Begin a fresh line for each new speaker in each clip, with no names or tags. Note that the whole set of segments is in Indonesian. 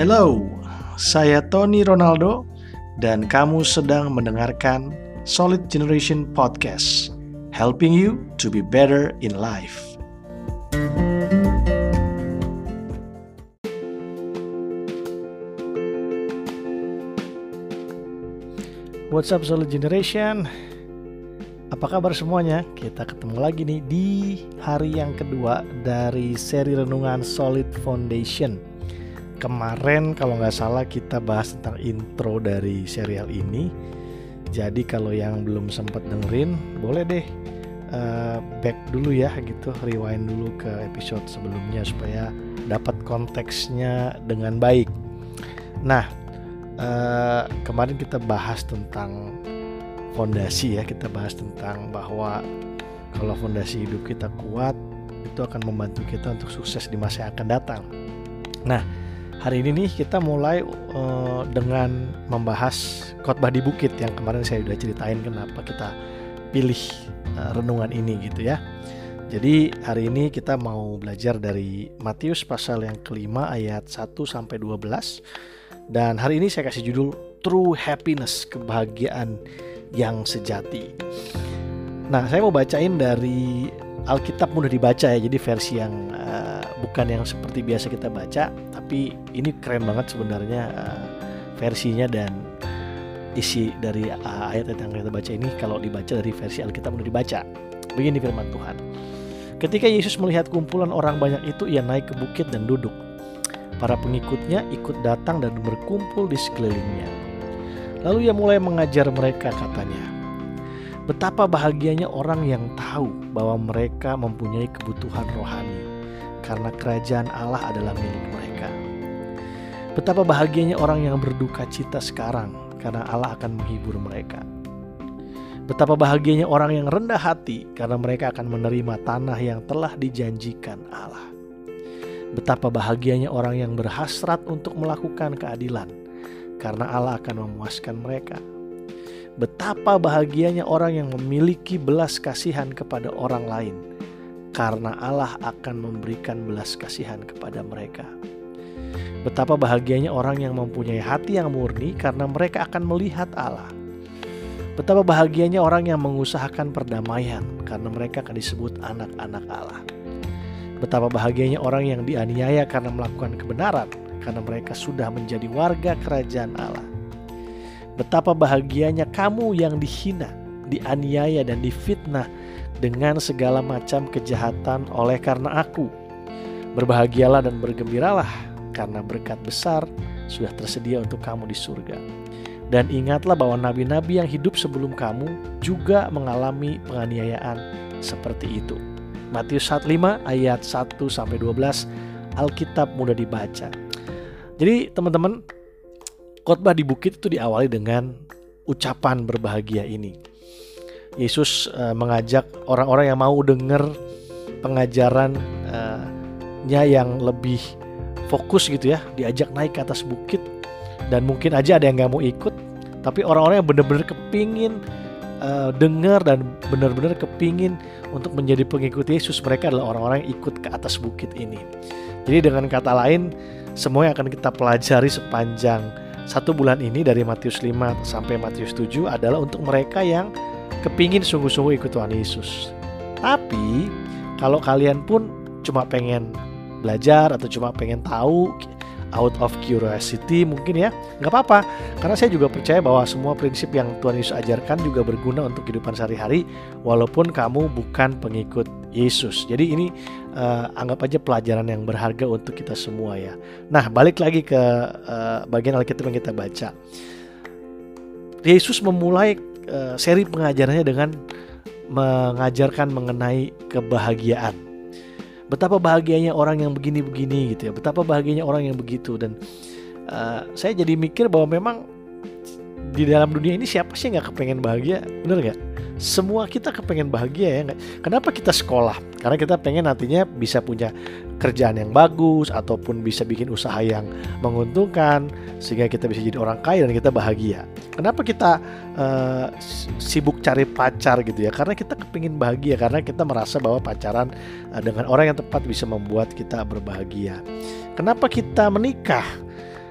Hello, saya Tony Ronaldo dan kamu sedang mendengarkan Solid Generation Podcast, helping you to be better in life. What's up Solid Generation? Apa kabar semuanya? Kita ketemu lagi nih di hari yang kedua dari seri renungan Solid Foundation kemarin kalau nggak salah kita bahas tentang intro dari serial ini. Jadi kalau yang belum sempat dengerin, boleh deh uh, back dulu ya gitu, rewind dulu ke episode sebelumnya supaya dapat konteksnya dengan baik. Nah, uh, kemarin kita bahas tentang fondasi ya, kita bahas tentang bahwa kalau fondasi hidup kita kuat, itu akan membantu kita untuk sukses di masa yang akan datang. Nah, Hari ini nih kita mulai uh, dengan membahas khotbah di bukit yang kemarin saya sudah ceritain kenapa kita pilih uh, renungan ini gitu ya. Jadi hari ini kita mau belajar dari Matius pasal yang kelima ayat 1 sampai 12 dan hari ini saya kasih judul True Happiness, kebahagiaan yang sejati. Nah, saya mau bacain dari Alkitab mudah dibaca ya, jadi versi yang uh, bukan yang seperti biasa kita baca tapi ini keren banget sebenarnya uh, versinya dan isi dari uh, ayat-ayat yang kita baca ini kalau dibaca dari versi Alkitab udah dibaca. Begini firman Tuhan. Ketika Yesus melihat kumpulan orang banyak itu, ia naik ke bukit dan duduk. Para pengikutnya ikut datang dan berkumpul di sekelilingnya. Lalu ia mulai mengajar mereka katanya, Betapa bahagianya orang yang tahu bahwa mereka mempunyai kebutuhan rohani, karena kerajaan Allah adalah milik mereka. Betapa bahagianya orang yang berduka cita sekarang karena Allah akan menghibur mereka. Betapa bahagianya orang yang rendah hati karena mereka akan menerima tanah yang telah dijanjikan Allah. Betapa bahagianya orang yang berhasrat untuk melakukan keadilan karena Allah akan memuaskan mereka. Betapa bahagianya orang yang memiliki belas kasihan kepada orang lain karena Allah akan memberikan belas kasihan kepada mereka. Betapa bahagianya orang yang mempunyai hati yang murni karena mereka akan melihat Allah. Betapa bahagianya orang yang mengusahakan perdamaian karena mereka akan disebut anak-anak Allah. Betapa bahagianya orang yang dianiaya karena melakukan kebenaran karena mereka sudah menjadi warga kerajaan Allah. Betapa bahagianya kamu yang dihina, dianiaya dan difitnah dengan segala macam kejahatan oleh karena aku. Berbahagialah dan bergembiralah karena berkat besar sudah tersedia untuk kamu di surga. Dan ingatlah bahwa nabi-nabi yang hidup sebelum kamu juga mengalami penganiayaan seperti itu. Matius 5 ayat 1 sampai 12 Alkitab mudah dibaca. Jadi teman-teman khotbah di bukit itu diawali dengan ucapan berbahagia ini. Yesus uh, mengajak orang-orang yang mau dengar pengajarannya uh, yang lebih fokus gitu ya diajak naik ke atas bukit. Dan mungkin aja ada yang nggak mau ikut tapi orang-orang yang benar-benar kepingin uh, dengar dan benar-benar kepingin untuk menjadi pengikut Yesus mereka adalah orang-orang yang ikut ke atas bukit ini. Jadi dengan kata lain semua yang akan kita pelajari sepanjang satu bulan ini dari Matius 5 sampai Matius 7 adalah untuk mereka yang kepingin sungguh-sungguh ikut Tuhan Yesus. Tapi kalau kalian pun cuma pengen belajar atau cuma pengen tahu out of curiosity mungkin ya nggak apa-apa. Karena saya juga percaya bahwa semua prinsip yang Tuhan Yesus ajarkan juga berguna untuk kehidupan sehari-hari walaupun kamu bukan pengikut Yesus. Jadi ini uh, anggap aja pelajaran yang berharga untuk kita semua ya. Nah balik lagi ke uh, bagian Alkitab yang kita baca. Yesus memulai uh, seri pengajarannya dengan mengajarkan mengenai kebahagiaan. Betapa bahagianya orang yang begini-begini gitu ya. Betapa bahagianya orang yang begitu. Dan uh, saya jadi mikir bahwa memang di dalam dunia ini siapa sih nggak kepengen bahagia? Bener nggak? Semua kita kepengen bahagia ya kenapa kita sekolah? Karena kita pengen nantinya bisa punya kerjaan yang bagus ataupun bisa bikin usaha yang menguntungkan sehingga kita bisa jadi orang kaya dan kita bahagia kenapa kita uh, sibuk cari pacar gitu ya? Karena kita kepingin bahagia karena kita merasa bahwa pacaran uh, dengan orang yang tepat bisa membuat kita berbahagia. Kenapa kita menikah?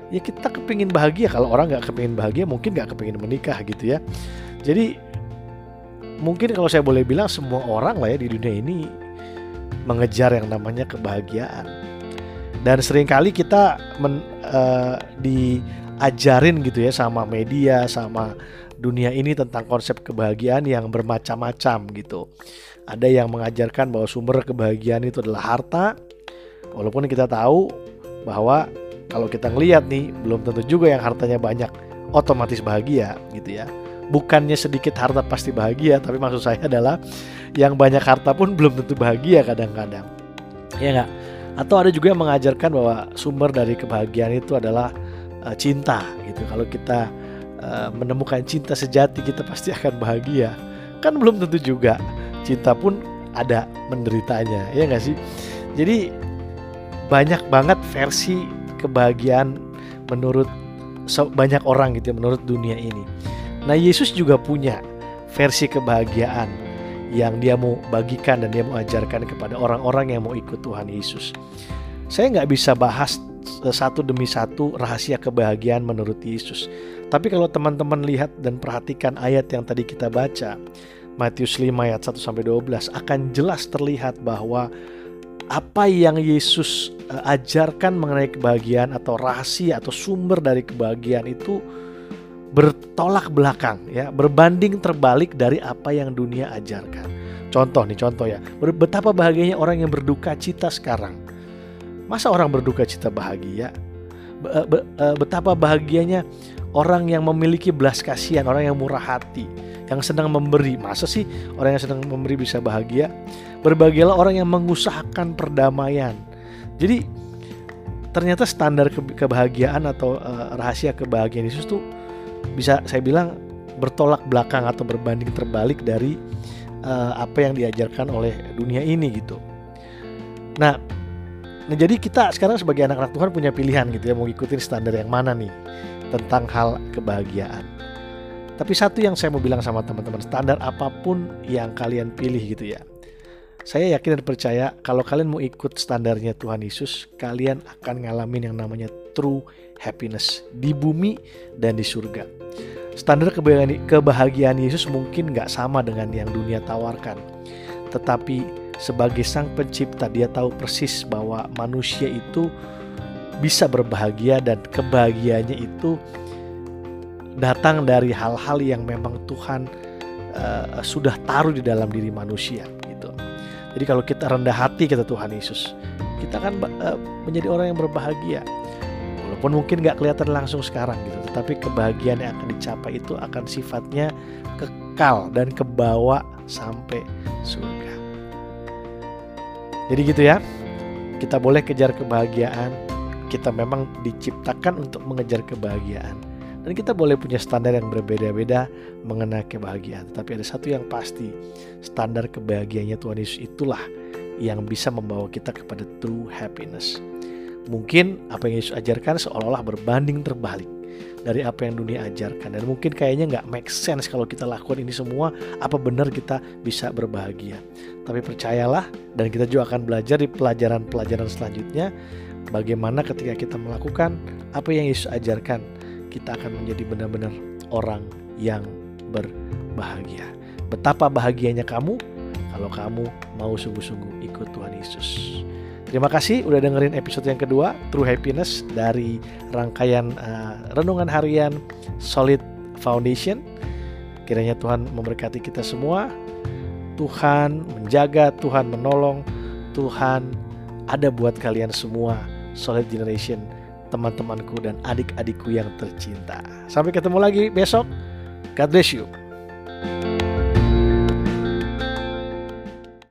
Ya kita kepingin bahagia. Kalau orang nggak kepingin bahagia mungkin nggak kepingin menikah gitu ya. Jadi mungkin kalau saya boleh bilang semua orang lah ya di dunia ini mengejar yang namanya kebahagiaan. Dan sering kali kita men, uh, diajarin gitu ya sama media sama dunia ini tentang konsep kebahagiaan yang bermacam-macam gitu. Ada yang mengajarkan bahwa sumber kebahagiaan itu adalah harta. Walaupun kita tahu bahwa kalau kita ngelihat nih belum tentu juga yang hartanya banyak otomatis bahagia gitu ya. Bukannya sedikit harta pasti bahagia tapi maksud saya adalah yang banyak harta pun belum tentu bahagia kadang-kadang. Ya nggak atau ada juga yang mengajarkan bahwa sumber dari kebahagiaan itu adalah uh, cinta gitu. Kalau kita uh, menemukan cinta sejati kita pasti akan bahagia. Kan belum tentu juga cinta pun ada menderitanya ya nggak sih? Jadi banyak banget versi kebahagiaan menurut banyak orang gitu ya, menurut dunia ini. Nah, Yesus juga punya versi kebahagiaan yang dia mau bagikan dan dia mau ajarkan kepada orang-orang yang mau ikut Tuhan Yesus. Saya nggak bisa bahas satu demi satu rahasia kebahagiaan menurut Yesus. Tapi kalau teman-teman lihat dan perhatikan ayat yang tadi kita baca, Matius 5 ayat 1 sampai 12 akan jelas terlihat bahwa apa yang Yesus uh, ajarkan mengenai kebahagiaan atau rahasia atau sumber dari kebahagiaan itu bertolak belakang ya, berbanding terbalik dari apa yang dunia ajarkan. Contoh nih, contoh ya. Betapa bahagianya orang yang berduka cita sekarang. Masa orang berduka cita bahagia? Eh, betapa bahagianya orang yang memiliki belas kasihan, orang yang murah hati, yang senang memberi. Masa sih orang yang senang memberi bisa bahagia? Berbahagialah orang yang mengusahakan perdamaian. Jadi ternyata standar kebahagiaan atau uh, rahasia kebahagiaan Yesus tuh bisa saya bilang bertolak belakang atau berbanding terbalik dari uh, apa yang diajarkan oleh dunia ini gitu. Nah, nah jadi kita sekarang sebagai anak-anak Tuhan punya pilihan gitu ya mau ikutin standar yang mana nih tentang hal kebahagiaan. Tapi satu yang saya mau bilang sama teman-teman, standar apa pun yang kalian pilih gitu ya. Saya yakin dan percaya kalau kalian mau ikut standarnya Tuhan Yesus, kalian akan ngalamin yang namanya true happiness di bumi dan di surga. Standar kebahagiaan Yesus mungkin nggak sama dengan yang dunia tawarkan. Tetapi sebagai sang pencipta dia tahu persis bahwa manusia itu bisa berbahagia dan kebahagiaannya itu datang dari hal-hal yang memang Tuhan uh, sudah taruh di dalam diri manusia. Jadi kalau kita rendah hati kata Tuhan Yesus, kita akan uh, menjadi orang yang berbahagia. Walaupun mungkin nggak kelihatan langsung sekarang gitu, tetapi kebahagiaan yang akan dicapai itu akan sifatnya kekal dan kebawa sampai surga. Jadi gitu ya, kita boleh kejar kebahagiaan. Kita memang diciptakan untuk mengejar kebahagiaan dan kita boleh punya standar yang berbeda-beda mengenai kebahagiaan. Tapi ada satu yang pasti, standar kebahagiaannya Tuhan Yesus itulah yang bisa membawa kita kepada true happiness. Mungkin apa yang Yesus ajarkan seolah-olah berbanding terbalik dari apa yang dunia ajarkan dan mungkin kayaknya nggak make sense kalau kita lakukan ini semua apa benar kita bisa berbahagia tapi percayalah dan kita juga akan belajar di pelajaran-pelajaran selanjutnya bagaimana ketika kita melakukan apa yang Yesus ajarkan kita akan menjadi benar-benar orang yang berbahagia. Betapa bahagianya kamu kalau kamu mau sungguh-sungguh ikut Tuhan Yesus. Terima kasih udah dengerin episode yang kedua True Happiness dari rangkaian uh, renungan harian Solid Foundation. Kiranya Tuhan memberkati kita semua. Tuhan menjaga, Tuhan menolong, Tuhan ada buat kalian semua Solid Generation teman-temanku dan adik-adikku yang tercinta. Sampai ketemu lagi besok. God bless you.